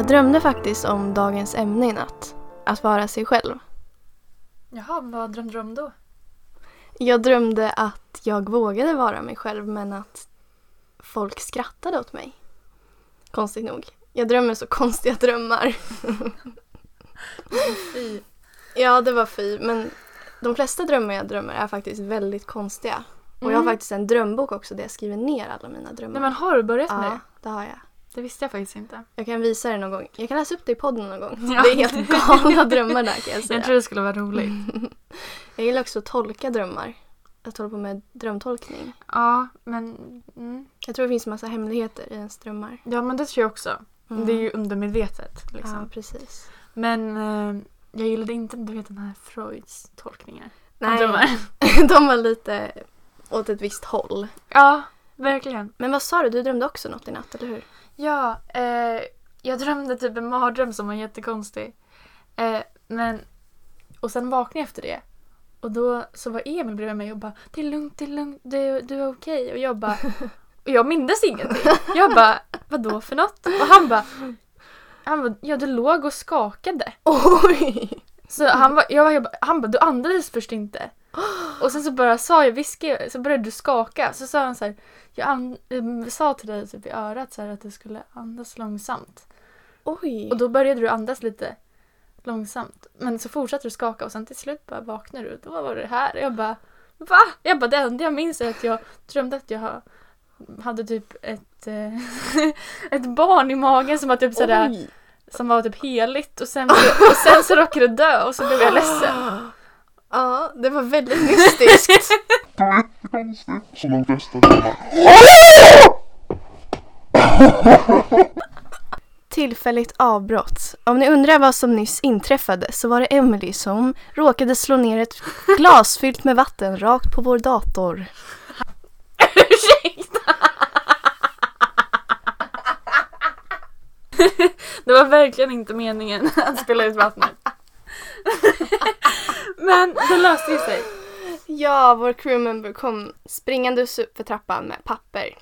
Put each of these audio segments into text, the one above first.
Jag drömde faktiskt om dagens ämne i natt. Att vara sig själv. Jaha, vad drömde du om då? Jag drömde att jag vågade vara mig själv men att folk skrattade åt mig. Konstigt nog. Jag drömmer så konstiga drömmar. Fy. Ja, det var fy. Men de flesta drömmar jag drömmer är faktiskt väldigt konstiga. Och jag har Mm. faktiskt en drömbok också där jag skriver ner alla mina drömmar. Nej men har du börjat med ja, det? det har jag. Det visste jag faktiskt inte. Jag kan visa det någon gång. Jag kan läsa upp det i podden någon gång. Ja. Det är helt galna drömmar där kan jag säga. Jag tror det skulle vara roligt. Jag gillar också att tolka drömmar. Att hålla på med drömtolkning. Ja, men... Mm. Jag tror det finns massa hemligheter i ens drömmar. Ja, men det tror jag också. Mm. Det är ju undermedvetet. Liksom. Ja, precis. Men eh, jag gillade inte du vet, den här Freuds tolkningar. Nej, de var lite åt ett visst håll. Ja, verkligen. Men vad sa du? Du drömde också något i natt, eller hur? Ja, eh, jag drömde typ en mardröm som var jättekonstig. Eh, men, och sen vaknade jag efter det. Och då så var Emil bredvid mig och bara Det är lugnt, det är lugnt, du, du är okej. Och jag bara Och jag mindes ingenting. Jag bara Vadå för något? Och han bara han bara, ja du låg och skakade. Oj! Så han bara, jag, jag bara, han bara, du andades först inte. Och sen så bara sa jag, viskade, så började du skaka. Så sa han så här, jag and, eh, sa till dig typ i örat så här, att du skulle andas långsamt. Oj! Och då började du andas lite långsamt. Men så fortsatte du skaka och sen till slut bara vaknade du då var det här. Jag bara, va? Jag bara, det enda jag minns är att jag drömde att jag ha- hade typ ett, eh, ett barn i magen som var typ sådär, Oj! som var typ heligt och sen, och sen så råkade det dö och så blev jag ledsen. Ja, det var väldigt mystiskt. De flesta drömmar. Tillfälligt avbrott. Om ni undrar vad som nyss inträffade så var det Emily som råkade slå ner ett glas fyllt med vatten rakt på vår dator. Ursäkta! Det var verkligen inte meningen att spilla ut vattnet. Men det löste ju sig. Ja, vår crewmember kom springandes upp för trappan med papper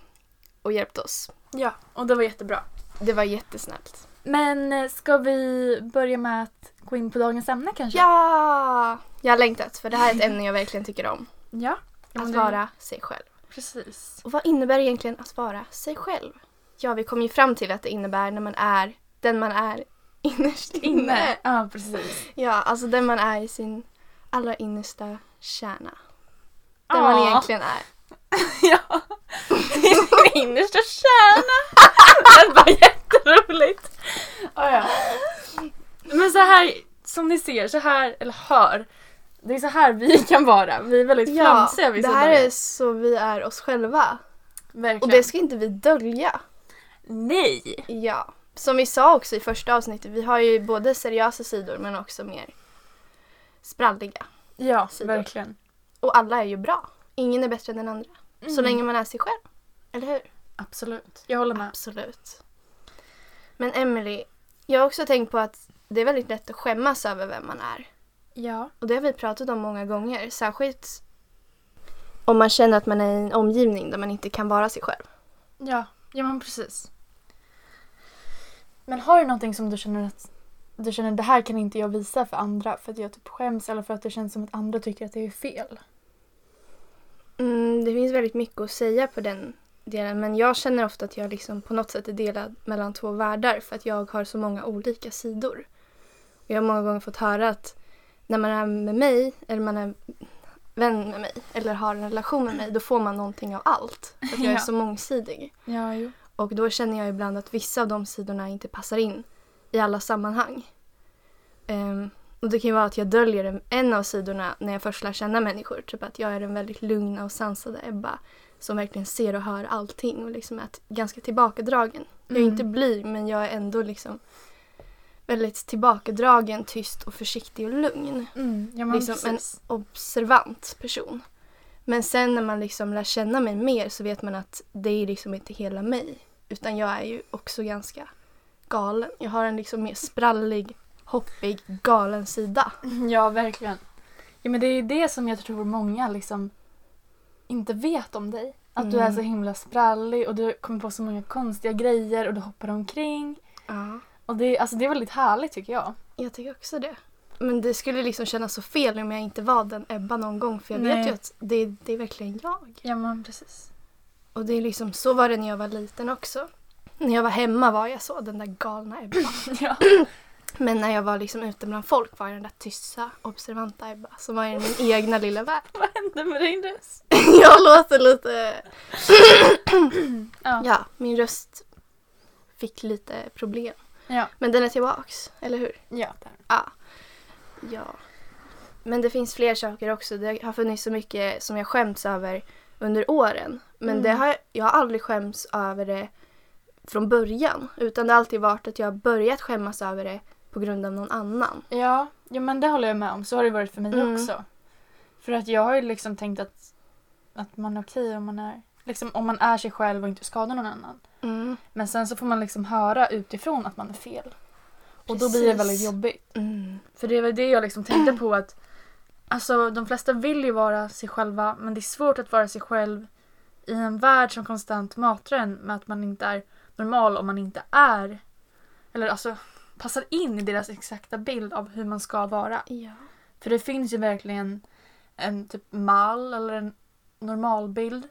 och hjälpte oss. Ja, och det var jättebra. Det var jättesnällt. Men eh, ska vi börja med att gå in på dagens ämne kanske? Ja! Jag har längtat för det här är ett ämne jag verkligen tycker om. Ja. Att vara sig själv. Precis. Och vad innebär egentligen att vara sig själv? Ja, vi kom ju fram till att det innebär när man är den man är innerst inne. Inne. Ja, precis. Ja, alltså den man är i sin allra innersta kärna. Den Ja. man egentligen är. Ja. Din innersta kärna. Det var jätteroligt. Oh, ja. Men så här, som ni ser, så här, eller hör. Det är så här vi kan vara. Vi är väldigt Ja, flamsiga det vissa här dagar. är så vi är oss själva. Verkligen. Och det ska inte vi dölja. Nej! Ja. Som vi sa också i första avsnittet, vi har ju både seriösa sidor men också mer spralliga. Ja, Sidor. verkligen. Och alla är ju bra. Ingen är bättre än den andra. Så Mm. länge man är sig själv. Eller hur? Absolut. Jag håller med. Absolut. Men Emily, jag har också tänkt på att det är väldigt lätt att skämmas över vem man är. Ja. Och det har vi pratat om många gånger. Särskilt om man känner att man är i en omgivning där man inte kan vara sig själv. Ja, ja men precis. Men har du någonting som du känner att du känner det här kan inte jag visa för andra för att jag typ skäms eller för att det känns som att andra tycker att det är fel? Mm, det finns väldigt mycket att säga på den delen men jag känner ofta att jag liksom på något sätt är delad mellan två världar för att jag har så många olika sidor. Och jag har många gånger fått höra att när man är med mig eller man är vän med mig eller har en relation med mig då får man någonting av allt. För att jag är så mångsidig. Ja, jo. Och då känner jag ibland att vissa av de sidorna inte passar in i alla sammanhang. Ehm, och det kan ju vara att jag döljer en- en av sidorna när jag först lär känna människor. Typ att jag är den väldigt lugna och sansade Ebba som verkligen ser och hör allting och liksom är ganska tillbakadragen. Jag är Mm. inte blyg men jag är ändå liksom väldigt tillbakadragen, tyst och försiktig och lugn Mm, ja liksom en precis. observant person. Men sen när man liksom lär känna mig mer så vet man att det är liksom inte hela mig. Utan jag är ju också ganska galen. Jag har en liksom mer sprallig, hoppig, galen sida. Ja, verkligen. Ja, men det är det som jag tror många liksom inte vet om dig. Att du är Mm. så himla sprallig och du kommer på så många konstiga grejer och du hoppar omkring. Ja. Och det, alltså, det är väldigt härligt tycker jag. Jag tycker också det. Men det skulle liksom kännas så fel om jag inte var den Ebba någon gång för jag vet Nej. ju att det, det är verkligen jag. Ja men precis. Och det är liksom, så var det när jag var liten också. När jag var hemma var jag så, den där galna Ebba. Ja. Men när jag var liksom ute bland folk var jag den där tysta, observanta Ebba. Så var i min egna lilla värld. Vad hände med din röst? jag låter lite... Ja. Ja, min röst fick lite problem. Ja. Men den är tillbaks, eller hur? Ja, där. Ja. Ja. Men det finns fler saker också. Det har funnits så mycket som jag skämts över under åren. Men Mm. det har, jag har aldrig skämts över det från början. Utan det har alltid varit att jag har börjat skämmas över det på grund av någon annan. Ja, ja, men det håller jag med om. Så har det varit för mig Mm. också. För att jag har ju liksom tänkt att, att man är okej om man är liksom, om man är sig själv och inte skadar någon annan. Mm. Men sen så får man liksom höra utifrån att man är fel. Och då blir det Precis. väldigt jobbigt. Mm. För det väl det jag liksom tänkte på att Alltså de flesta vill ju vara sig själva men det är svårt att vara sig själv i en värld som konstant matar en med att man inte är normal om man inte är eller alltså passar in i deras exakta bild av hur man ska vara. Ja. För det finns ju verkligen en typ mall eller en normalbild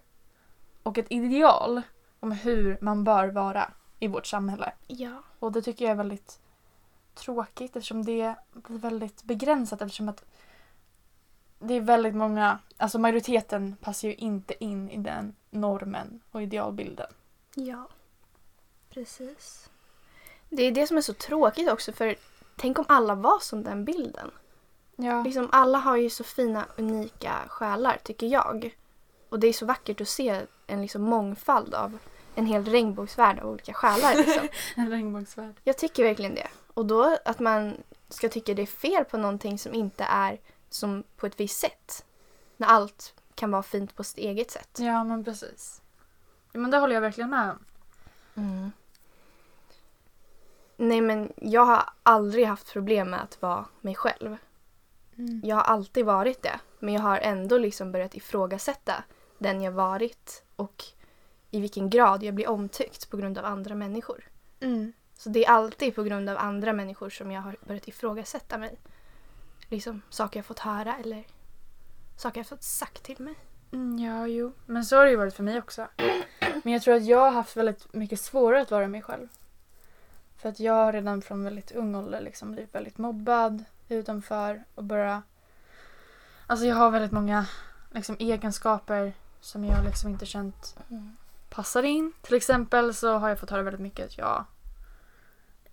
och ett ideal om hur man bör vara i vårt samhälle. Ja. Och det tycker jag är väldigt tråkigt eftersom det blir väldigt begränsat eftersom att det är väldigt många, alltså majoriteten passar ju inte in i den normen och idealbilden. Ja. Precis. Det är det som är så tråkigt också för tänk om alla var som den bilden. Ja. Liksom, alla har ju så fina, unika själar, tycker jag. Och det är så vackert att se en liksom mångfald av en hel regnbågsvärld av olika själar. Liksom. En regnbågsvärld. jag tycker verkligen det. Och då att man ska tycka det är fel på någonting som inte är som på ett visst sätt. När allt kan vara fint på sitt eget sätt. Ja men precis. Ja, men det håller jag verkligen med om. Mm. Nej men jag har aldrig haft problem med att vara mig själv. Jag har alltid varit det. Men jag har ändå liksom börjat ifrågasätta den jag varit och i vilken grad jag blir omtyckt på grund av andra människor. Mm. Så det är alltid på grund av andra människor som jag har börjat ifrågasätta mig. Liksom saker jag fått höra eller saker jag fått sagt till mig. Mm, ja, jo. Men så har det ju varit för mig också. Men jag tror att jag har haft väldigt mycket svårare att vara mig själv. För att jag har redan från väldigt ung ålder liksom blivit väldigt mobbad utanför och bara... Alltså jag har väldigt många liksom, egenskaper som jag liksom inte känt passar in. Till exempel så har jag fått höra väldigt mycket att jag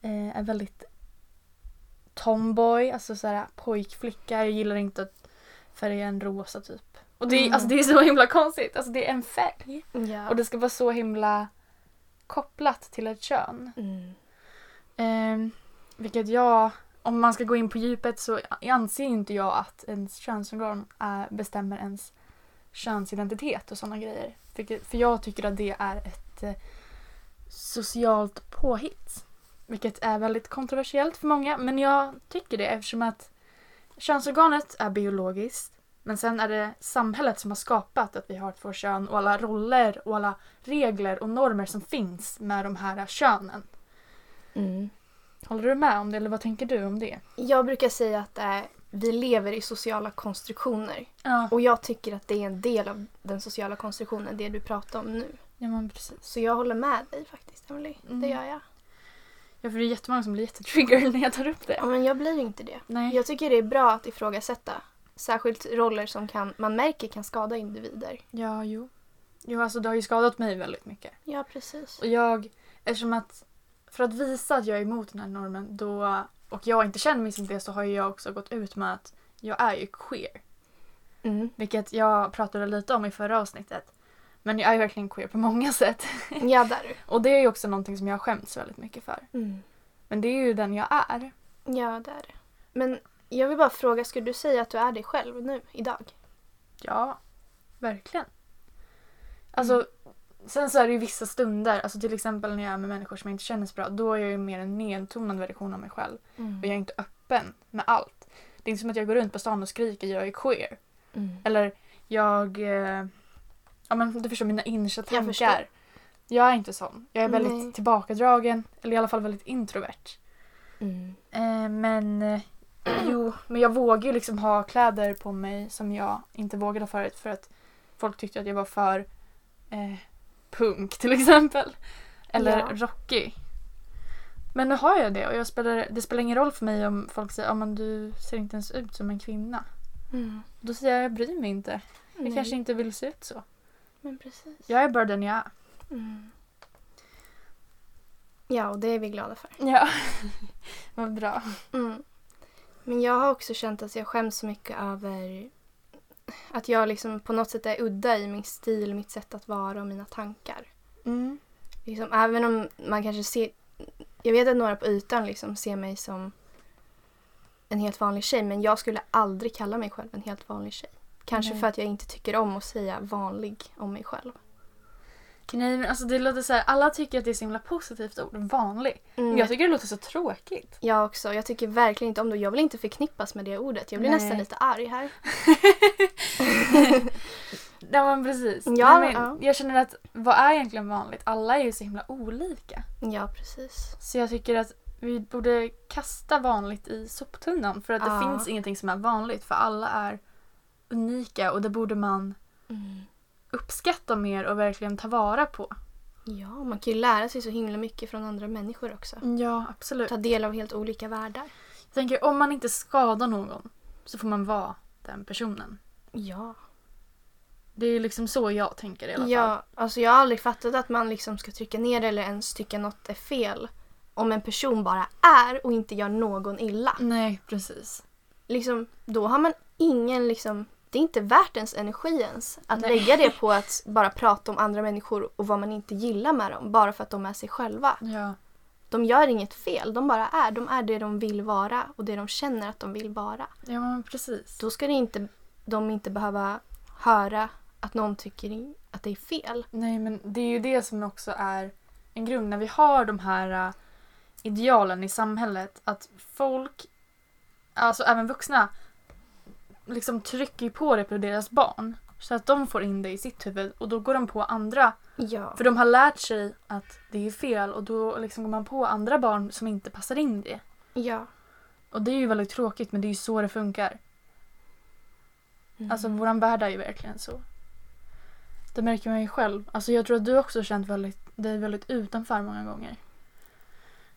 eh, är väldigt tomboy, alltså såhär pojkflicka. Jag gillar inte att färga en rosa typ. Och det, är- Mm. alltså, det är så himla konstigt. Alltså det är en färg. Ja. Och det ska vara så himla kopplat till ett kön. Mm. Ehm, vilket jag, om man ska gå in på djupet så anser inte jag att ens könsorgan är, bestämmer ens könsidentitet och sådana grejer. Vilket, för jag tycker att det är ett eh, socialt påhitt. Vilket är väldigt kontroversiellt för många men jag tycker det eftersom att könsorganet är biologiskt men sen är det samhället som har skapat att vi har två kön och alla roller och alla regler och normer som finns med de här könen. Mm. Håller du med om det eller vad tänker du om det? Jag brukar säga att äh, vi lever i sociala konstruktioner. Ja, Och jag tycker att det är en del av den sociala konstruktionen, det du pratar om nu. ja men precis. Så jag håller med dig faktiskt, Emily. Mm. Det gör jag. Ja för det är jättemånga som blir jättetriggerade när jag tar upp det. Ja, men jag blir inte det. Nej. Jag tycker det är bra att ifrågasätta. Särskilt roller som kan, man märker kan skada individer. Ja, jo. Jo alltså det har ju skadat mig väldigt mycket. Ja, precis. Och jag, eftersom att för att visa att jag är emot den här normen då, och jag inte känner mig som det så har ju jag också gått ut med att jag är ju queer. Mm. Vilket jag pratade lite om i förra avsnittet. Men jag är verkligen queer på många sätt. Ja, där. Och det är ju också någonting som jag skäms väldigt mycket för. Mm. Men det är ju den jag är. Ja, där. Men jag vill bara fråga, skulle du säga att du är dig själv nu, idag? Ja, verkligen. Alltså, sen så är det ju vissa stunder, alltså till exempel när jag är med människor som jag inte känner så bra, då är jag ju mer en nedtonad version av mig själv. Mm. Och jag är inte öppen med allt. Det är inte som att jag går runt på stan och skriker jag är queer. Mm. Eller jag... Eh, ja men du förstår mina innersta Jag tankar. förstår. Jag är inte sån. Jag är väldigt Nej. tillbakadragen, eller i alla fall väldigt introvert. Mm. Eh, men eh, jo, men jag vågar ju liksom ha kläder på mig som jag inte vågade ha förut för att folk tyckte att jag var för eh, punk till exempel. Eller Ja. rockig. Men nu har jag det och jag spelar, det spelar ingen roll för mig om folk säger att men du ser inte ens ut som en kvinna. Mm. Då säger jag jag bryr mig inte. Jag kanske inte vill se ut så. Men precis. Jag är bara den jag är. Mm. Ja, och det är vi glada för. Ja, vad bra. Mm. Men jag har också känt att jag skäms så mycket över att jag liksom på något sätt är udda i min stil, mitt sätt att vara och mina tankar. Mm. Liksom, även om man kanske ser... Jag vet att några på ytan liksom ser mig som en helt vanlig tjej men jag skulle aldrig kalla mig själv en helt vanlig tjej. Kanske Nej. för att jag inte tycker om att säga vanlig om mig själv. Nej men alltså det låter så här, alla tycker att det är så himla positivt ord, vanlig. Men Mm. jag tycker det låter så tråkigt. Jag också. Jag tycker verkligen inte om det. Jag vill inte förknippas med det ordet. Jag blir Nej. nästan lite arg här. Ja men precis. Ja, Nej, men ja. Jag känner att vad är egentligen vanligt? Alla är ju så himla olika. Ja, precis. Så jag tycker att vi borde kasta vanligt i soptunnan för att det Ja. finns ingenting som är vanligt för alla är unika och det borde man uppskatta mer och verkligen ta vara på. Ja, man kan ju lära sig så himla mycket från andra människor också. Ja, absolut. Ta del av helt olika världar. Jag tänker om man inte skadar någon så får man vara den personen. Ja. Det är liksom så jag tänker i alla fall. Ja, alltså jag har aldrig fattat att man liksom ska trycka ner eller ens tycka något är fel. Om en person bara är och inte gör någon illa. Nej, precis. Liksom, då har man ingen liksom... Det är inte värt ens energi ens att Nej. lägga det på att bara prata om andra människor och vad man inte gillar med dem bara för att de är sig själva. Ja. De gör inget fel, de bara är. De är det de vill vara och det de känner att de vill vara. Ja, men precis. Då ska det inte, de inte behöva höra att någon tycker att det är fel. Nej, men det är ju det som också är en grund när vi har de här uh, idealen i samhället. Att folk, alltså även vuxna, liksom trycker ju på det på deras barn. Så att de får in det i sitt huvud och då går de på andra. Ja. För de har lärt sig att det är fel och då liksom går man på andra barn som inte passar in det. Ja. Och det är ju väldigt tråkigt men det är ju så det funkar. Mm. Alltså våran värld är ju verkligen så. Det märker man ju själv. Alltså jag tror att du också har känt väldigt, dig väldigt utanför många gånger.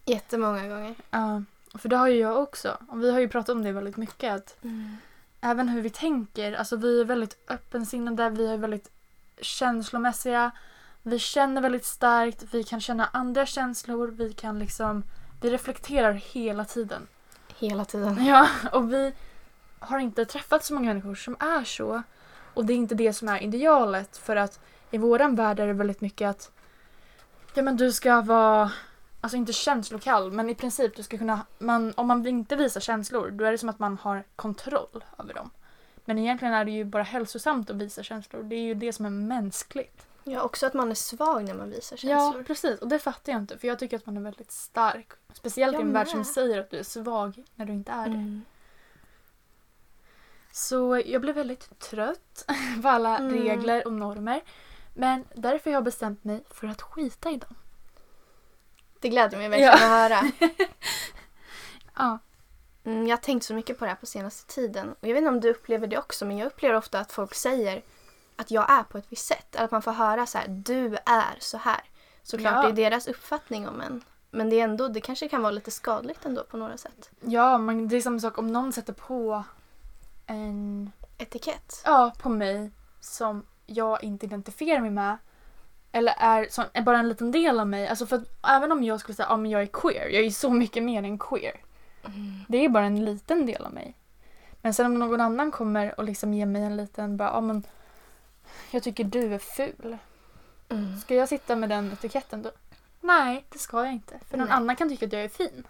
Jättemånga gånger. Ja, för det har ju jag också. Och vi har ju pratat om det väldigt mycket. Att även hur vi tänker, alltså vi är väldigt öppensinnade, vi är väldigt känslomässiga. Vi känner väldigt starkt, vi kan känna andra känslor, vi kan liksom, vi reflekterar hela tiden. Hela tiden. Ja, och vi har inte träffat så många människor som är så. Och det är inte det som är idealet för att i våran värld är det väldigt mycket att ja men du ska vara Alltså inte känslokall men i princip du ska kunna man, om man inte visar känslor då är det som att man har kontroll över dem. Men egentligen är det ju bara hälsosamt att visa känslor. Det är ju det som är mänskligt. Ja, också att man är svag när man visar Ja, känslor. precis. Och det fattar jag inte för jag tycker att man är väldigt stark. Speciellt i en värld som säger att du är svag när du inte är det. Mm. Så jag blev väldigt trött på alla Mm. regler och normer. Men därför har jag bestämt mig för att skita i dem. Det gläder mig verkligen Ja. att höra. Ja. Mm, jag har tänkt så mycket på det här på senaste tiden. Och jag vet inte om du upplever det också, men jag upplever ofta att folk säger att jag är på ett visst sätt. Eller att man får höra så här, du är så här. Såklart, Ja. det är deras uppfattning om en. Men det är ändå, det kanske kan vara lite skadligt ändå på några sätt. Ja, men det är samma sak om någon sätter på en... Etikett. Ja, på mig som jag inte identifierar mig med. Eller är, som, är bara en liten del av mig. Alltså för att även om jag skulle säga att men jag är queer, jag är så mycket mer än queer. Det är bara en liten del av mig. Men sen om någon annan kommer och liksom ger mig en liten bara, ja men jag tycker du är ful. Mm. Ska jag sitta med den etiketten då? Nej, det ska jag inte. För någon Nej. annan kan tycka att jag är fin.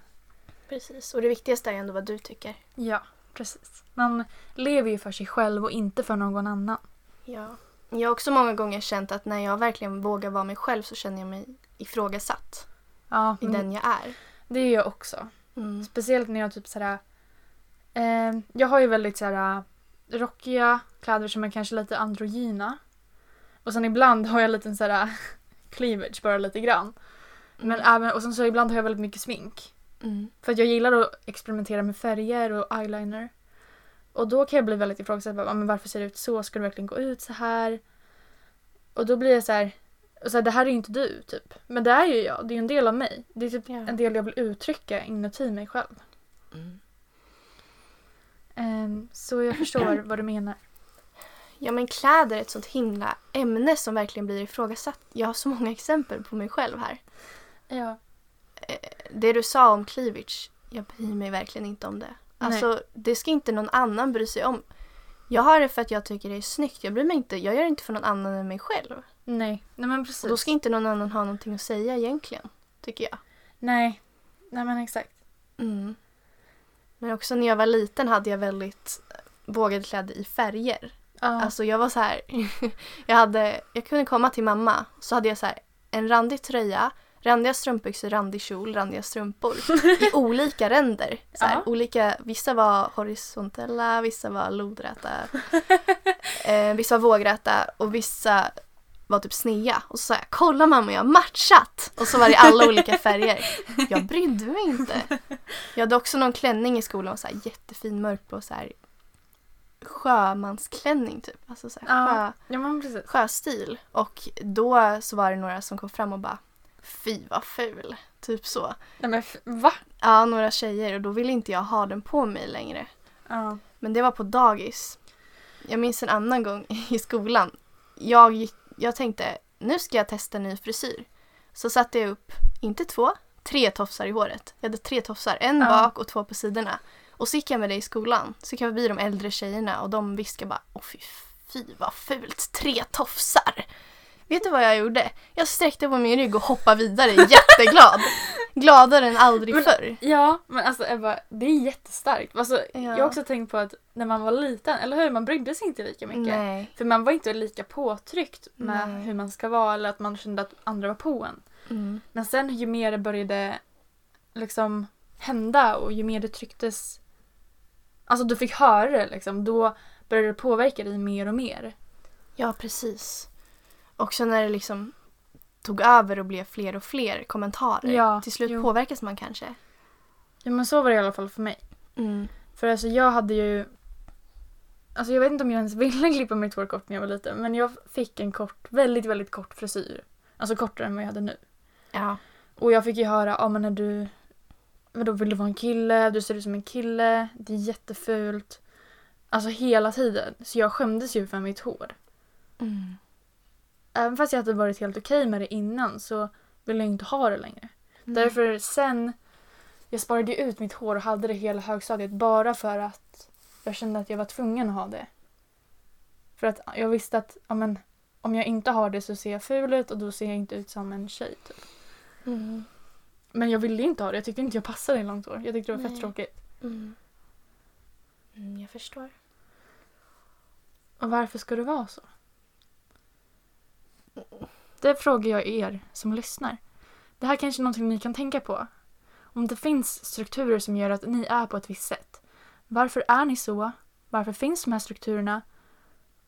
Precis. Och det viktigaste är ändå vad du tycker. Ja, precis. Man lever ju för sig själv och inte för någon annan. Ja. Jag har också många gånger känt att när jag verkligen vågar vara mig själv så känner jag mig ifrågasatt Ja, i men den jag är. det är jag också. Mm. Speciellt när jag typ sådär... Eh, jag har ju väldigt sådär rockiga kläder som är kanske lite androgyna. Och sen ibland har jag lite sådär cleavage bara lite grann. Men Mm. även, och sen så ibland har jag väldigt mycket smink. Mm. För att jag gillar att experimentera med färger och eyeliner. Och då kan jag bli väldigt ifrågasatt. bara, "Ja, Men varför ser det ut så? Ska det verkligen gå ut så här? Och då blir jag så här. Och så här, det här är ju inte du, typ. Men det är ju jag. Det är en del av mig. Det är typ Ja. en del jag vill uttrycka inuti mig själv. Mm. Ehm, så jag förstår vad du menar. Ja men kläder är ett sånt himla ämne som verkligen blir ifrågasatt. Jag har så många exempel på mig själv här. Ja. Det du sa om cleavage, jag bryr mig verkligen inte om det. Alltså det ska inte någon annan bry sig om. Jag har det för att jag tycker det är snyggt. Jag bryr mig inte. Jag gör det inte för någon annan än mig själv. Nej. Nej men precis. Och då ska inte någon annan ha någonting att säga egentligen. Tycker jag. Nej. Nej men exakt. Mm. Men också när jag var liten hade jag väldigt vågade kläder i färger. Ja. Alltså jag var så här. jag, hade, jag kunde komma till mamma så hade jag så här en randig tröja, randiga strumpbyxor, randig kjol, randiga strumpor i olika ränder. Så här, Ja. olika, vissa var horisontella, vissa var lodräta, eh, vissa var vågräta och vissa var typ snea. Och så sa jag kolla mamma jag har matchat! Och så var det alla olika färger. Jag brydde mig inte. Jag hade också någon klänning i skolan, så här, jättefin mörkblå så här, sjömansklänning typ. Alltså så här, Ja. sjö, ja sjöstil. Och då så var det några som kom fram och bara Fy vad ful. Typ så. Nej men va? Ja, några tjejer och då ville inte jag ha den på mig längre. Ja. Men det var på dagis. Jag minns en annan gång i skolan. Jag, gick, jag tänkte nu ska jag testa ny frisyr. Så satte jag upp, inte två, tre tofsar i håret. Jag hade tre tofsar, en Ja. bak och två på sidorna. Och så gick jag med det i skolan. Så gick jag förbi de äldre tjejerna och de viskade bara Åh fy, fy vad fult, tre tofsar. Vet du vad jag gjorde? Jag sträckte på min rygg och hoppade vidare jätteglad. Gladare än aldrig Men- förr. Ja, men alltså Ebba, det är jättestarkt. Alltså, Ja. Jag har också tänkt på att när man var liten, eller hur? Man brydde sig inte lika mycket. Nej. För man var inte lika påtryckt med Nej. hur man ska vara eller att man kände att andra var på en. Mm. Men sen ju mer det började liksom hända och ju mer det trycktes Alltså du fick höra det liksom, då började det påverka dig mer och mer. Ja, precis. Också när det liksom tog över och blev fler och fler kommentarer. Ja, Till slut jo. påverkas man kanske. Ja men så var det i alla fall för mig. Mm. För alltså jag hade ju Alltså jag vet inte om jag ens ville klippa mitt hår kort när jag var liten men jag fick en kort, väldigt väldigt kort frisyr. Alltså kortare än vad jag hade nu. Ja. Och jag fick ju höra, ja men när du Vadå vill du vara en kille? Du ser ut som en kille. Det är jättefult. Alltså hela tiden. Så jag skämdes ju för mitt hår. Mm. Även fast jag hade varit helt okej med det innan så ville jag inte ha det längre. Därför sen jag sparade ut mitt hår och hade det hela högstadiet bara för att jag kände att jag var tvungen att ha det. För att jag visste att ja, men, om jag inte har det så ser jag ful ut och då ser jag inte ut som en tjej. Typ. Mm. Men jag ville inte ha det. Jag tyckte inte jag passade i långt hår. Jag tyckte det var fett Nej. tråkigt. Mm. Mm, jag förstår. Och varför ska det vara så? Det frågar jag er som lyssnar. Det här kanske är någonting ni kan tänka på. Om det finns strukturer som gör att ni är på ett visst sätt. Varför är ni så? Varför finns de här strukturerna?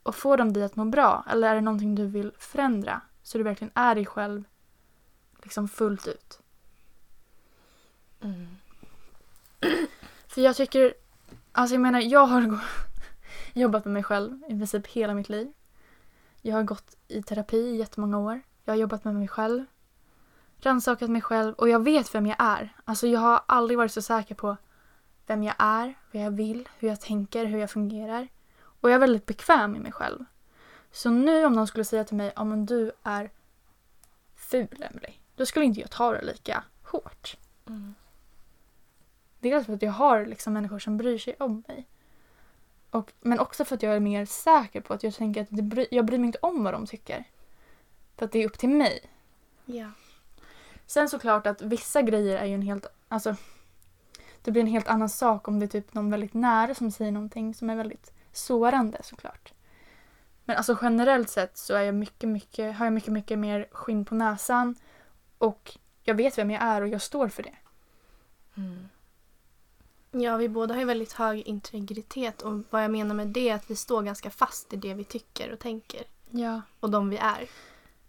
Och får de dig att må bra? Eller är det någonting du vill förändra? Så du verkligen är dig själv liksom fullt ut. Mm. För jag tycker, alltså jag menar jag har jobbat med mig själv i princip hela mitt liv. Jag har gått i terapi i jättemånga år. Jag har jobbat med mig själv. Rannsakat mig själv och jag vet vem jag är. Alltså jag har aldrig varit så säker på vem jag är, vad jag vill, hur jag tänker, hur jag fungerar. Och jag är väldigt bekväm i mig själv. Så nu om någon skulle säga till mig, om du är ful Emily, då skulle inte jag ta det lika hårt. Mm. Dels för att jag har liksom människor som bryr sig om mig. Och, men också för att jag är mer säker på att jag tänker att det bry, jag bryr mig inte om vad de tycker. För att det är upp till mig. Ja. Sen såklart att vissa grejer är ju en helt... Alltså, det blir en helt annan sak om det är typ någon väldigt nära som säger någonting som är väldigt sårande såklart. Men alltså generellt sett så är jag mycket, mycket, har jag mycket, mycket mer skinn på näsan. Och jag vet vem jag är och jag står för det. Mm. Ja, vi båda har ju väldigt hög integritet och vad jag menar med det är att vi står ganska fast i det vi tycker och tänker Ja. och de vi är.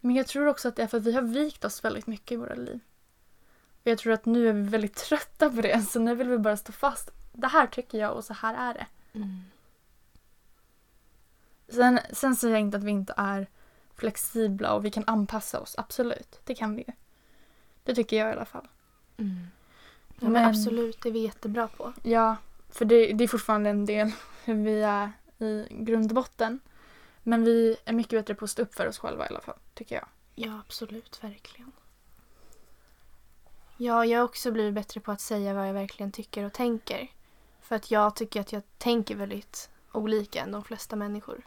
Men jag tror också att det är för att vi har vikt oss väldigt mycket i våra liv. Och jag tror att nu är vi väldigt trötta på det så nu vill vi bara stå fast. Det här tycker jag och så här är det. Sen, sen säger jag inte att vi inte är flexibla och vi kan anpassa oss. Absolut, det kan vi ju. Det tycker jag i alla fall. Ja, men, Men- absolut, det är vi jättebra på. Ja, för det, det är fortfarande en del hur vi är i grund och botten. Men vi är mycket bättre på att stå upp för oss själva i alla fall, tycker jag. Ja, absolut, verkligen. Ja, jag har också blivit bättre på att säga vad jag verkligen tycker och tänker. För att jag tycker att jag tänker väldigt olika än de flesta människor.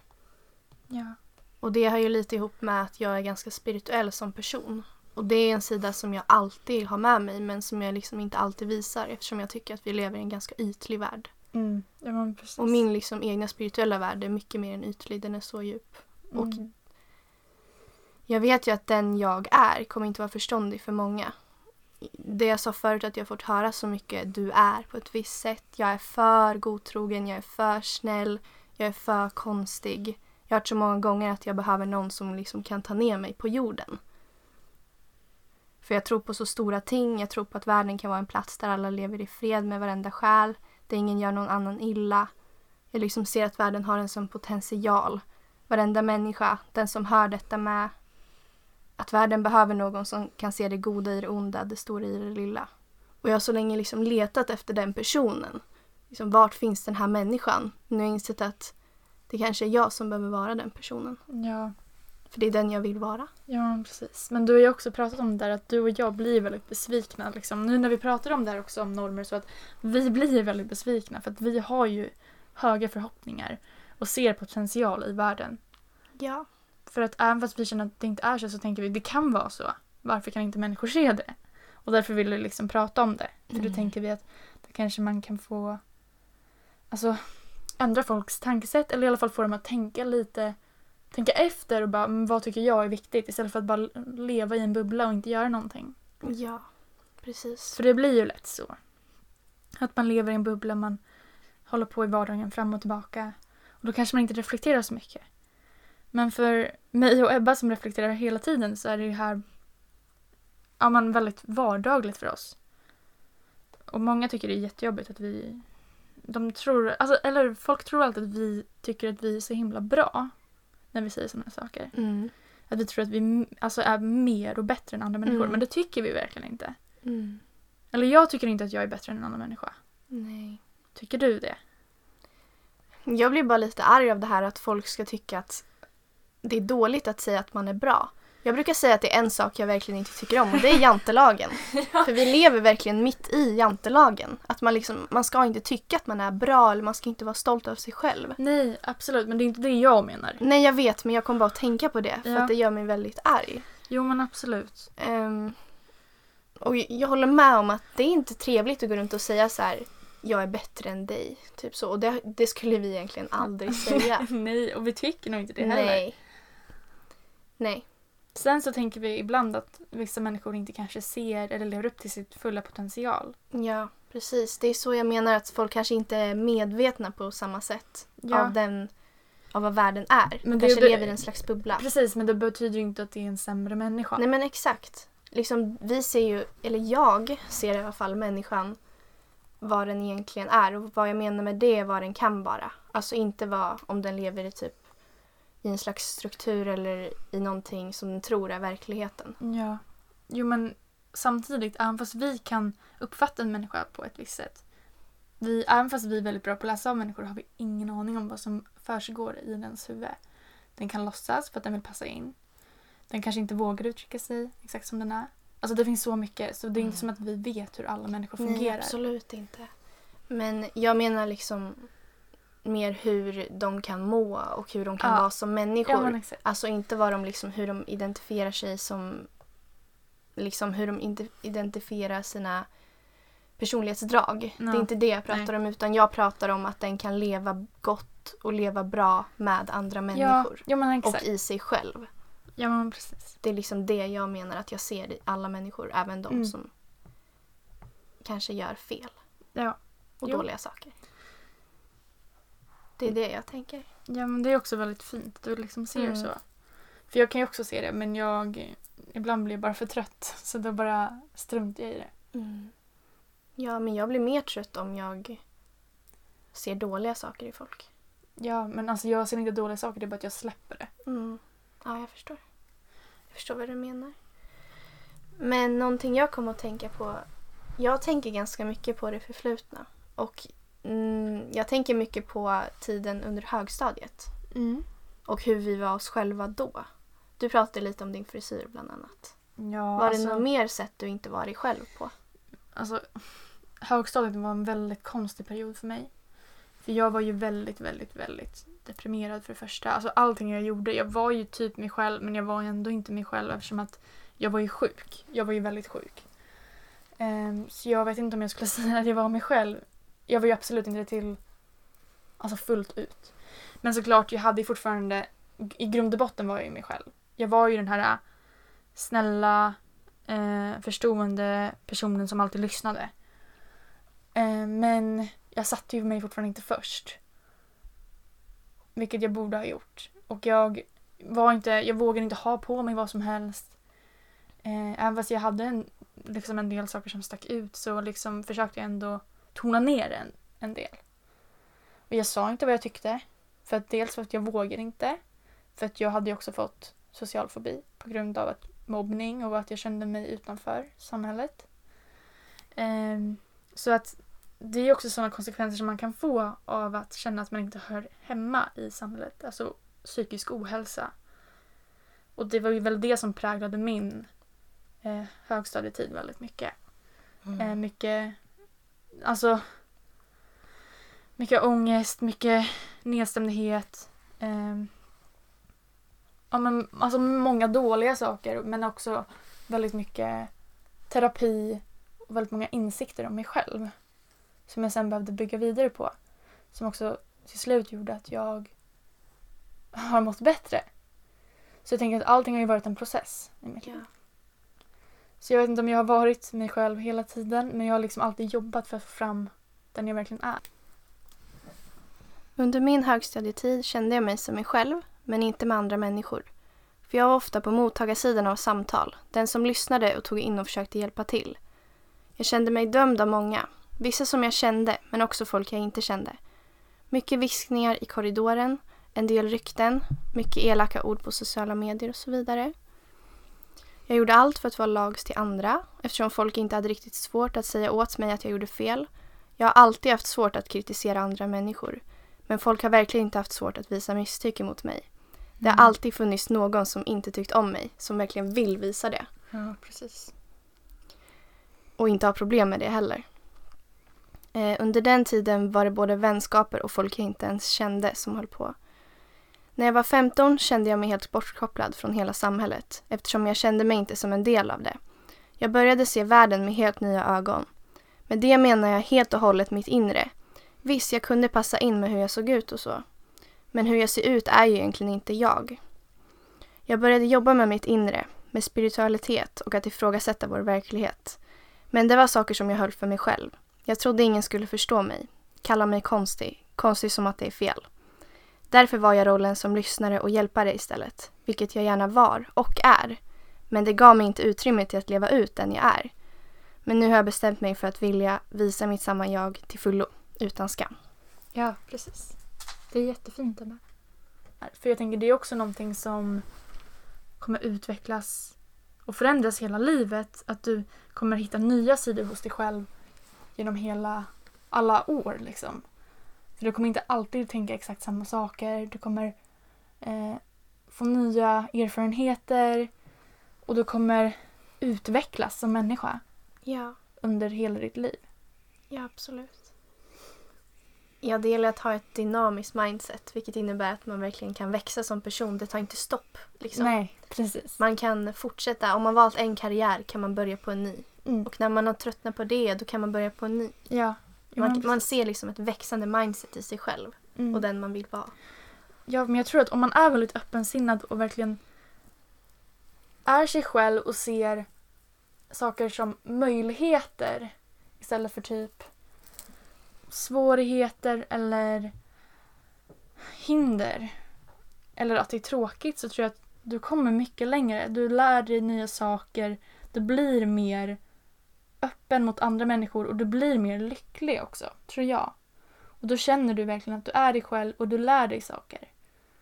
Ja. Och det har ju lite ihop med att jag är ganska spirituell som person. Och det är en sida som jag alltid har med mig men som jag liksom inte alltid visar eftersom jag tycker att vi lever i en ganska ytlig värld. Mm. ja. Och min liksom egna spirituella värld är mycket mer än ytlig, den är så djup. Och Mm. jag vet ju att den jag är kommer inte vara förståndig för många. Det jag sa förut att jag fått höra så mycket du är på ett visst sätt. Jag är för godtrogen, jag är för snäll, jag är för konstig. Jag har hört så många gånger att jag behöver någon som liksom kan ta ner mig på jorden. För jag tror på så stora ting, jag tror på att världen kan vara en plats där alla lever i fred med varenda själ, där ingen gör någon annan illa. Jag liksom ser att världen har en sån potential. Varenda människa, den som hör detta med. Att världen behöver någon som kan se det goda i det onda, det stora i det lilla. Och jag har så länge liksom letat efter den personen. Liksom, vart finns den här människan? Nu har jag insett att det kanske är jag som behöver vara den personen. Ja. För det är den jag vill vara. Ja, precis. Men du har ju också pratat om det där att du och jag blir väldigt besvikna. Liksom. Nu när vi pratar om det här också, om normer, så att vi blir väldigt besvikna för att vi har ju höga förhoppningar och ser potential i världen. Ja. För att även fast vi känner att det inte är så så tänker vi det kan vara så. Varför kan inte människor se det? Och därför vill vi liksom prata om det. För då Mm. tänker vi att det kanske man kan få alltså ändra folks tankesätt eller i alla fall få dem att tänka lite tänka efter och bara "Men vad tycker jag är viktigt istället för att bara leva i en bubbla och inte göra någonting. Ja. Precis. För det blir ju lätt så. Att man lever i en bubbla, man håller på i vardagen fram och tillbaka. Och då kanske man inte reflekterar så mycket. Men för mig och Ebba som reflekterar hela tiden så är det ju här ja, man väldigt vardagligt för oss. Och många tycker det är jättejobbigt att vi... De tror, alltså, eller folk tror alltid att vi tycker att vi är så himla bra när vi säger sådana saker. Mm. Att vi tror att vi alltså, är mer och bättre än andra människor. Mm. Men det tycker vi verkligen inte. Mm. Eller jag tycker inte att jag är bättre än en annan människa. Nej. Tycker du det? Jag blir bara lite arg av det här att folk ska tycka att det är dåligt att säga att man är bra. Jag brukar säga att det är en sak jag verkligen inte tycker om och det är jantelagen. För vi lever verkligen mitt i jantelagen. Att man, liksom, man ska inte tycka att man är bra eller man ska inte vara stolt över sig själv. Nej, absolut. Men det är inte det jag menar. Nej jag vet men jag kommer bara att tänka på det för Ja. att det gör mig väldigt arg. Jo, men absolut. Ehm, och jag håller med om att det är inte trevligt att gå runt och säga så här jag är bättre än dig. Typ så. Och det, det skulle vi egentligen aldrig säga. Nej, och vi tycker nog inte det heller. Nej. Nej. Sen så tänker vi ibland att vissa människor inte kanske ser eller lever upp till sitt fulla potential. Ja, precis. Det är så jag menar att folk kanske inte är medvetna på samma sätt Ja. av, den, av vad världen är. Men kanske det- lever i en slags bubbla. Precis, men det betyder ju inte att det är en sämre människa. Nej men exakt. Liksom, vi ser ju, eller jag ser i alla fall människan vad den egentligen är. Och vad jag menar med det är vad den kan vara. Alltså inte vad, om den lever i typ i en slags struktur eller i någonting som den tror är verkligheten. Ja. Jo, men samtidigt, även fast vi kan uppfatta en människa på ett visst sätt. Vi, även fast vi är väldigt bra på att läsa av människor har vi ingen aning om vad som försiggår i dens huvud. Den kan låtsas för att den vill passa in. Den kanske inte vågar uttrycka sig exakt som den är. Alltså det finns så mycket, så det är inte som att vi vet hur alla människor Nej, fungerar. absolut inte. Men jag menar liksom mer hur de kan må och hur de kan Ja. vara som människor. Ja. Alltså inte vad de liksom, hur de identifierar sig som, liksom hur de identifierar sina personlighetsdrag. Ja. Det är inte det jag pratar om utan jag pratar om att den kan leva gott och leva bra med andra människor. ja, och i sig själv. Ja, men precis. Det är liksom det jag menar att jag ser i alla människor, även de Mm. som kanske gör fel och Jo. dåliga saker. Det är det jag tänker. Ja, men det är också väldigt fint att du liksom ser Mm. så. För jag kan ju också se det, men jag... Ibland blir jag bara för trött, så då bara struntar jag i det. Mm. Ja, men jag blir mer trött om jag ser dåliga saker i folk. Ja, men alltså jag ser inte dåliga saker, det är bara att jag släpper det. Mm. Ja, jag förstår. Jag förstår vad du menar. Men någonting jag kom att tänka på. Jag tänker ganska mycket på det förflutna. Och mm, jag tänker mycket på tiden under högstadiet. Och hur vi var oss själva då. Du pratade lite om din frisyr bland annat. Ja, var alltså, det något mer sätt du inte var dig själv på? Alltså, högstadiet var en väldigt konstig period för mig. För jag var ju väldigt, väldigt, väldigt deprimerad för det första. Alltså allting jag gjorde, jag var ju typ mig själv men jag var ändå inte mig själv eftersom att jag var ju sjuk. Jag var ju väldigt sjuk. Ehm, så jag vet inte om jag skulle säga att jag var mig själv. Jag var ju absolut inte det till alltså fullt ut. Men såklart, jag hade ju fortfarande, i grund och botten var jag ju mig själv. Jag var ju den här äh, snälla, eh, förstående personen som alltid lyssnade. Eh, men jag satte ju mig fortfarande inte först. Vilket jag borde ha gjort. Och jag var inte, jag vågade inte ha på mig vad som helst. Eh, även fast jag hade en, liksom en del saker som stack ut så liksom försökte jag ändå tona ner en, en del. Och jag sa inte vad jag tyckte. För att dels för att jag vågade inte. För att jag hade också fått social fobi på grund av att mobbning och att jag kände mig utanför samhället. Ehm, så att det är också sådana konsekvenser som man kan få av att känna att man inte hör hemma i samhället. Alltså psykisk ohälsa. Och det var ju väl det som präglade min eh, högstadietid väldigt mycket. Eh, mycket, alltså mycket ångest, mycket nedstämdhet. Eh, ja, men, alltså många dåliga saker men också väldigt mycket terapi och väldigt många insikter om mig själv. Som jag sen behövde bygga vidare på. Som också till slut gjorde att jag har mått bättre. Så jag tänker att allting har ju varit en process i mitt liv. Yeah. Så jag vet inte om jag har varit mig själv hela tiden men jag har liksom alltid jobbat för att få fram den jag verkligen är. Under min högstadietid kände jag mig som mig själv, men inte med andra människor. För jag var ofta på mottagarsidan av samtal, den som lyssnade och tog in och försökte hjälpa till. Jag kände mig dömd av många, vissa som jag kände, men också folk jag inte kände. Mycket viskningar i korridoren, en del rykten, mycket elaka ord på sociala medier och så vidare. Jag gjorde allt för att vara lags till andra, eftersom folk inte hade riktigt svårt att säga åt mig att jag gjorde fel. Jag har alltid haft svårt att kritisera andra människor. Men folk har verkligen inte haft svårt att visa misstycke mot mig. Det har alltid funnits någon som inte tyckt om mig, som verkligen vill visa det. Ja, precis. Och inte har problem med det heller. Eh, under den tiden var det både vänskaper och folk jag inte ens kände som höll på. När jag var 15 kände jag mig helt bortkopplad från hela samhället eftersom jag kände mig inte som en del av det. Jag började se världen med helt nya ögon. Med det menar jag helt och hållet mitt inre. Visst, jag kunde passa in med hur jag såg ut och så. Men hur jag ser ut är ju egentligen inte jag. Jag började jobba med mitt inre, med spiritualitet och att ifrågasätta vår verklighet. Men det var saker som jag höll för mig själv. Jag trodde ingen skulle förstå mig. Kalla mig konstig. Konstig som att det är fel. Därför var jag rollen som lyssnare och hjälpare istället. Vilket jag gärna var och är. Men det gav mig inte utrymme till att leva ut den jag är. Men nu har jag bestämt mig för att vilja visa mitt samma jag till fullo. Utan skam. Ja, precis. Det är jättefint Emma. För jag tänker det är också någonting som kommer utvecklas och förändras hela livet. Att du kommer hitta nya sidor hos dig själv genom hela, alla år liksom. För du kommer inte alltid tänka exakt samma saker. Du kommer eh, få nya erfarenheter och du kommer utvecklas som människa Ja, under hela ditt liv. ja absolut. Ja, det gäller att ha ett dynamiskt mindset vilket innebär att man verkligen kan växa som person. Det tar inte stopp. Liksom. Nej, precis. Man kan fortsätta. Om man valt en karriär kan man börja på en ny. Mm. Och när man har tröttnat på det då kan man börja på en ny. Ja. Man, man ser liksom ett växande mindset i sig själv Mm. och den man vill vara. Ja, men jag tror att om man är väldigt öppensinnad och verkligen är sig själv och ser saker som möjligheter istället för typ svårigheter eller hinder eller att det är tråkigt så tror jag att du kommer mycket längre. Du lär dig nya saker. Du blir mer öppen mot andra människor och du blir mer lycklig också, tror jag. Och då känner du verkligen att du är dig själv och du lär dig saker.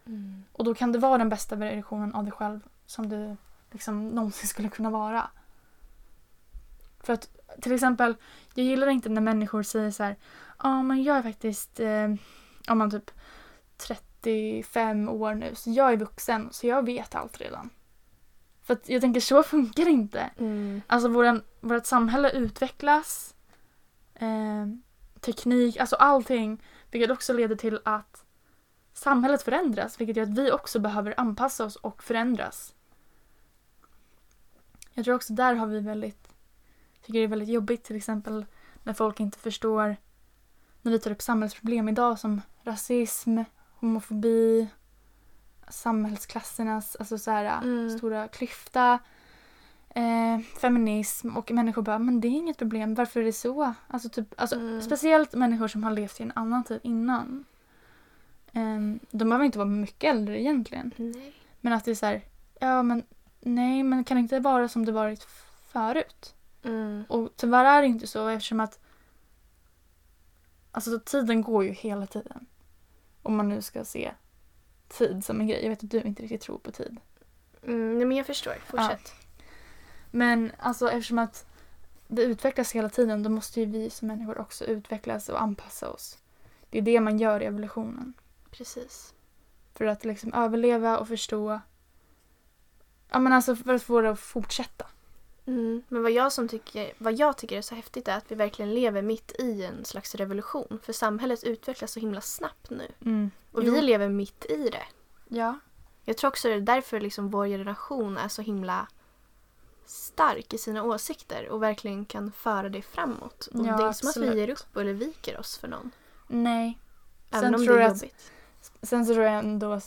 Mm. Och då kan du vara den bästa versionen av dig själv som du liksom någonsin skulle kunna vara. För att till exempel, jag gillar inte när människor säger så här, ja men jag är faktiskt, eh, om man typ 35 år nu, så jag är vuxen så jag vet allt redan. För att jag tänker så funkar det inte. Mm. Alltså våran, vårt samhälle utvecklas. Eh, teknik, alltså allting. Vilket också leder till att samhället förändras. Vilket gör att vi också behöver anpassa oss och förändras. Jag tror också där har vi väldigt, tycker det är väldigt jobbigt till exempel när folk inte förstår när vi tar upp samhällsproblem idag som rasism, homofobi, samhällsklassernas alltså så här, Mm. stora klyfta, eh, feminism och människor bara men det är inget problem, varför är det så? Alltså, typ, alltså Mm. Speciellt människor som har levt i en annan tid innan. Eh, de behöver inte vara mycket äldre egentligen. Nej. Men att det är så här, ja men nej men kan det inte vara som det varit förut? Mm. Och tyvärr är det inte så eftersom att Alltså tiden går ju hela tiden. Om man nu ska se tid som en grej. Jag vet att du inte riktigt tror på tid. Mm. Nej, men jag förstår. Fortsätt. Men alltså eftersom att det utvecklas hela tiden då måste ju vi som människor också utvecklas och anpassa oss. Det är det man gör i evolutionen. Precis. För att liksom överleva och förstå. Ja men alltså för att få det att fortsätta. Mm. Men vad jag, som tycker, vad jag tycker är så häftigt är att vi verkligen lever mitt i en slags revolution. För samhället utvecklas så himla snabbt nu. Och Jo. vi lever mitt i det. Ja. Jag tror också det är därför liksom vår generation är så himla stark i sina åsikter och verkligen kan föra det framåt. Och Ja, det är inte som att vi ger upp eller viker oss för någon. Nej. Även Sen om det tror är jag att- jobbigt. Sen så tror jag ändå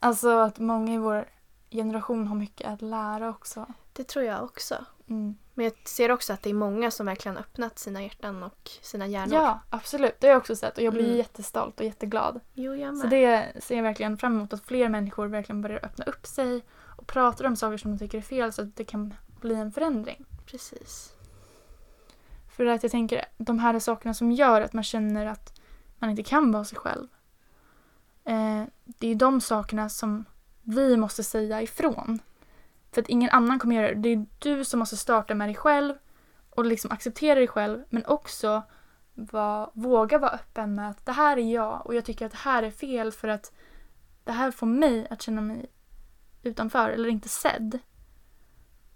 alltså att många i vår generation har mycket att lära också. Det tror jag också. Mm. Men jag ser också att det är många som verkligen öppnat sina hjärtan och sina hjärnor. Ja, absolut. Det har jag också sett och jag blir Mm. jättestolt och jätteglad. Jo, jag med. Så det ser jag verkligen fram emot att fler människor verkligen börjar öppna upp sig och pratar om saker som de tycker är fel så att det kan bli en förändring. Precis. För att jag tänker de här sakerna som gör att man känner att man inte kan vara sig själv. Eh, det är de sakerna som vi måste säga ifrån. För att ingen annan kommer göra det. Det är du som måste starta med dig själv och liksom acceptera dig själv men också var, våga vara öppen med att det här är jag och jag tycker att det här är fel för att det här får mig att känna mig utanför eller inte sedd.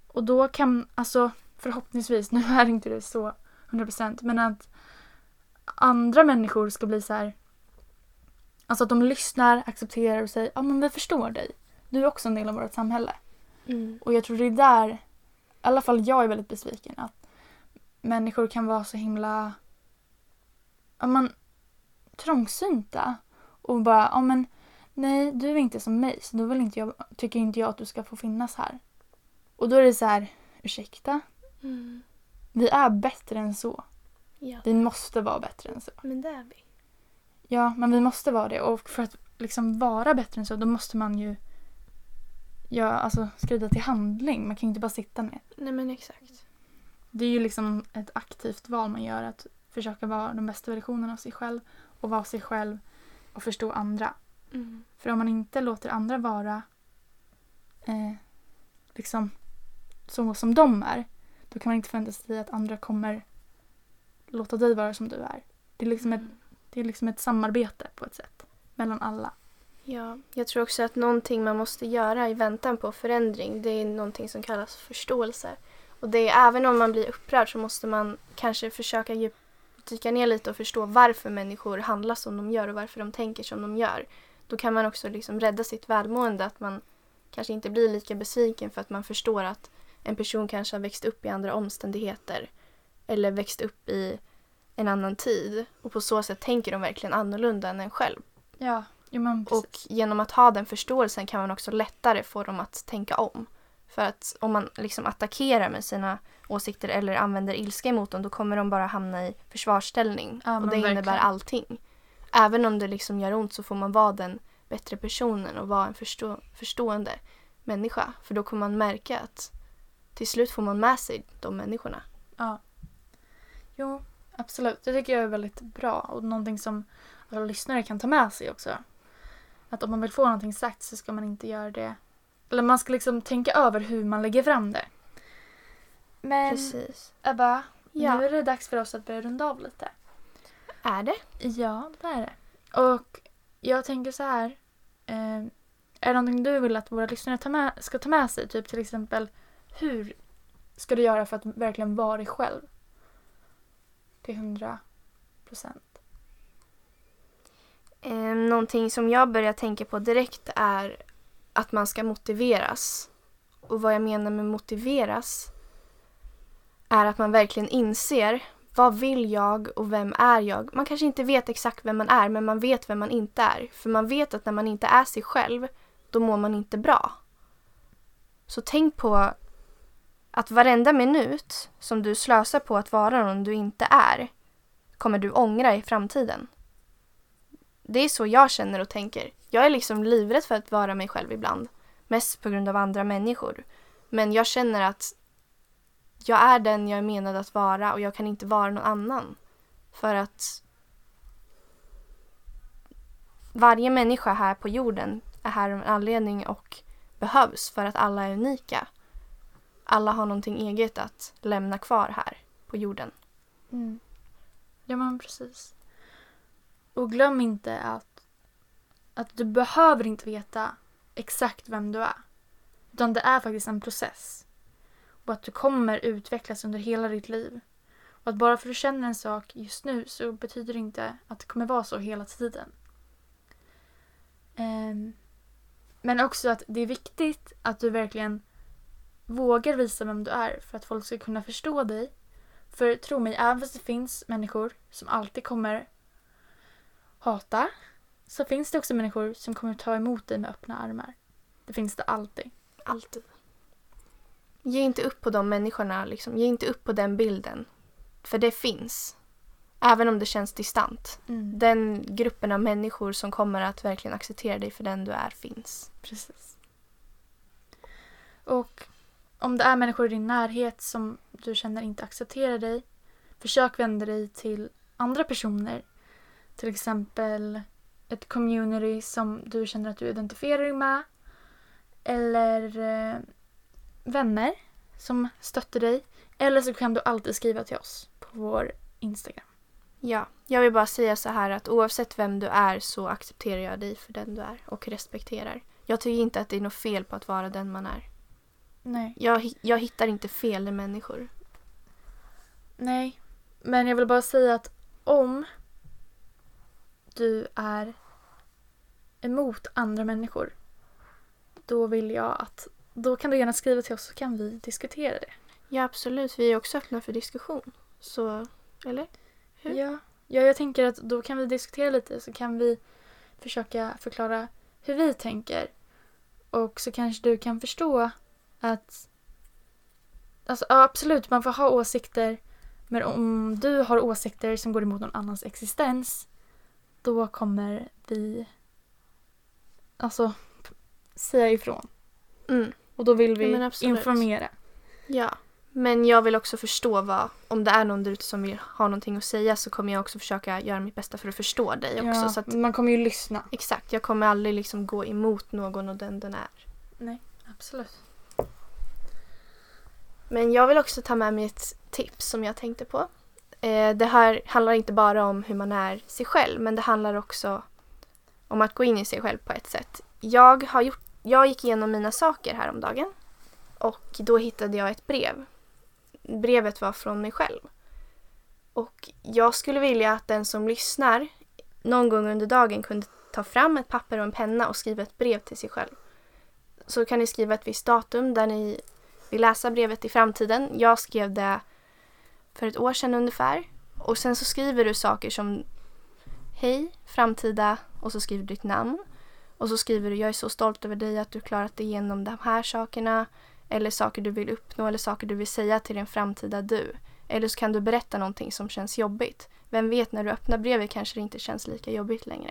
Och då kan, alltså förhoppningsvis, nu är inte det så 100% men att andra människor ska bli så här. Alltså att de lyssnar, accepterar och säger ja men vi förstår dig. Du är också en del av vårt samhälle. Mm. Och jag tror det är där, i alla fall jag är väldigt besviken att människor kan vara så himla ja, men, trångsynta och bara ja men nej du är inte som mig så då vill inte jag, tycker inte jag att du ska få finnas här. Och då är det så här, ursäkta? Mm. Vi är bättre än så. Ja, Vi måste vara bättre än så. men det är vi. Ja, men vi måste vara det. Och för att liksom vara bättre än så, då måste man ju ja, alltså, skrida till handling. Man kan ju inte bara sitta ner. Nej, men exakt. Det är ju liksom ett aktivt val man gör att försöka vara den bästa versionen av sig själv och vara sig själv och förstå andra. Mm. För om man inte låter andra vara eh, liksom så som de är, då kan man inte förvänta sig att andra kommer låta dig vara som du är. Det är liksom ett, det är liksom ett samarbete på ett sätt mellan alla. Ja, jag tror också att någonting man måste göra i väntan på förändring, det är någonting som kallas förståelse. Och det är även om man blir upprörd så måste man kanske försöka djup, dyka ner lite och förstå varför människor handlar som de gör och varför de tänker som de gör. Då kan man också liksom rädda sitt välmående, att man kanske inte blir lika besviken för att man förstår att en person kanske har växt upp i andra omständigheter eller växt upp i en annan tid och på så sätt tänker de verkligen annorlunda än en själv. Ja, jo men Och genom att ha den förståelsen kan man också lättare få dem att tänka om. För att om man liksom attackerar med sina åsikter eller använder ilska emot dem då kommer de bara hamna i försvarsställning. Ja, och det innebär verkligen. allting. Även om det liksom gör ont så får man vara den bättre personen och vara en förstå- förstående människa. För då kommer man märka att till slut får man med sig de människorna. Ja. Jo, absolut. Det tycker jag är väldigt bra och någonting som alla lyssnare kan ta med sig också. Att om man vill få någonting sagt så ska man inte göra det. Eller man ska liksom tänka över hur man lägger fram det. Men Precis. Ebba, Ja. nu är det dags för oss att börja runda av lite. Är det? Ja, det är det. Och jag tänker så här. Eh, är det någonting du vill att våra lyssnare ta med, ska ta med sig? Typ till exempel hur ska du göra för att verkligen vara dig själv? Till hundra procent. Eh, någonting som jag börjar tänka på direkt är att man ska motiveras. Och vad jag menar med motiveras är att man verkligen inser vad vill jag och vem är jag? Man kanske inte vet exakt vem man är men man vet vem man inte är. För man vet att när man inte är sig själv då mår man inte bra. Så tänk på att varenda minut som du slösar på att vara någon du inte är kommer du ångra i framtiden. Det är så jag känner och tänker. Jag är liksom livrädd för att vara mig själv ibland. Mest på grund av andra människor. Men jag känner att jag är den jag är menad att vara och jag kan inte vara någon annan. För att varje människa här på jorden är här av en anledning och behövs för att alla är unika. Alla har någonting eget att lämna kvar här på jorden. Mm. Ja men precis. Och glöm inte att, att du behöver inte veta exakt vem du är. Utan det är faktiskt en process. Och att du kommer utvecklas under hela ditt liv. Och att bara för att du känner en sak just nu så betyder det inte att det kommer vara så hela tiden. Ehm, men också att det är viktigt att du verkligen vågar visa vem du är för att folk ska kunna förstå dig för tro mig, även fast det finns människor som alltid kommer hata så finns det också människor som kommer ta emot dig med öppna armar. Det finns det alltid. Alltid. Ge inte upp på de människorna, liksom. ge inte upp på den bilden. För det finns. Även om det känns distant. Den gruppen av människor som kommer att verkligen acceptera dig för den du är finns. Precis. Och om det är människor i din närhet som du känner inte accepterar dig, försök vända dig till andra personer. Till exempel ett community som du känner att du identifierar dig med. Eller eh, vänner som stöttar dig. Eller så kan du alltid skriva till oss på vår Instagram. Ja, jag vill bara säga så här att oavsett vem du är så accepterar jag dig för den du är och respekterar. Jag tycker inte att det är något fel på att vara den man är. Nej. Jag, jag hittar inte fel i människor. Nej, men jag vill bara säga att om du är emot andra människor då vill jag att då kan du gärna skriva till oss så kan vi diskutera det. Ja, absolut. Vi är också öppna för diskussion. Så, eller? Hur? Ja. ja, jag tänker att då kan vi diskutera lite så kan vi försöka förklara hur vi tänker. Och så kanske du kan förstå att alltså, ja, absolut, man får ha åsikter men om du har åsikter som går emot någon annans existens då kommer vi alltså säga ifrån. Mm. Och då vill Ja, vi absolut. informera. Ja. Men jag vill också förstå vad, om det är någon där ute som vill ha någonting att säga så kommer jag också försöka göra mitt bästa för att förstå dig också. Ja, Så att, man kommer ju lyssna. exakt, jag kommer aldrig liksom gå emot någon och den den är. Nej, absolut. Men jag vill också ta med mig ett tips som jag tänkte på. Eh, det här handlar inte bara om hur man är sig själv men det handlar också om att gå in i sig själv på ett sätt. Jag, har gjort, jag gick igenom mina saker häromdagen och då hittade jag ett brev. Brevet var från mig själv. Och jag skulle vilja att den som lyssnar någon gång under dagen kunde ta fram ett papper och en penna och skriva ett brev till sig själv. Så kan ni skriva ett visst datum där ni vill läsa brevet i framtiden. Jag skrev det för ett år sedan ungefär. Och sen så skriver du saker som Hej, framtida och så skriver du ditt namn. Och så skriver du Jag är så stolt över dig att du klarat dig igenom de här sakerna. Eller saker du vill uppnå eller saker du vill säga till din framtida du. Eller så kan du berätta någonting som känns jobbigt. Vem vet, när du öppnar brevet kanske det inte känns lika jobbigt längre.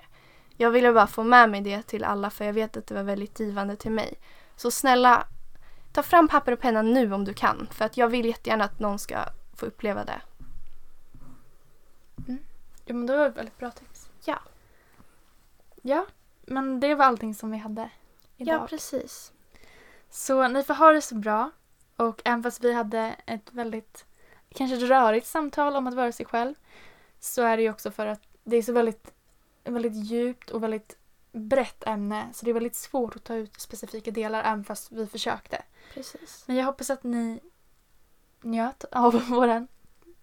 Jag ville bara få med mig det till alla för jag vet att det var väldigt givande till mig. Så snälla, ta fram papper och penna nu om du kan. För att jag vill jättegärna att någon ska få uppleva det. Ja men det var ett väldigt bra tips. Ja. Ja, men det var allting som vi hade idag. Ja, precis. Så ni får ha det så bra. Och även fast vi hade ett väldigt kanske ett rörigt samtal om att vara sig själv så är det ju också för att det är så väldigt, väldigt djupt och väldigt brett ämne så det är väldigt svårt att ta ut specifika delar även fast vi försökte. precis. Men jag hoppas att ni njöt av våran,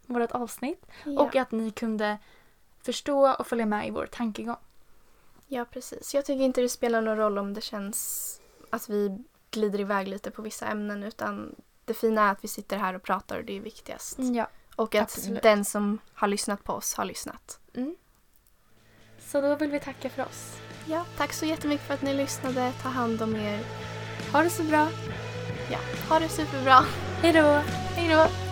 vårat avsnitt Ja. och att ni kunde förstå och följa med i vår tankegång. ja, precis. Jag tycker inte det spelar någon roll om det känns att vi glider iväg lite på vissa ämnen utan det fina är att vi sitter här och pratar och det är viktigast. Ja. Och att absolut. den som har lyssnat på oss har lyssnat. Mm. Så då vill vi tacka för oss. Ja, tack så jättemycket för att ni lyssnade. Ta hand om er. Ha det så bra. Ja, ha det superbra. Hej då! Hej då!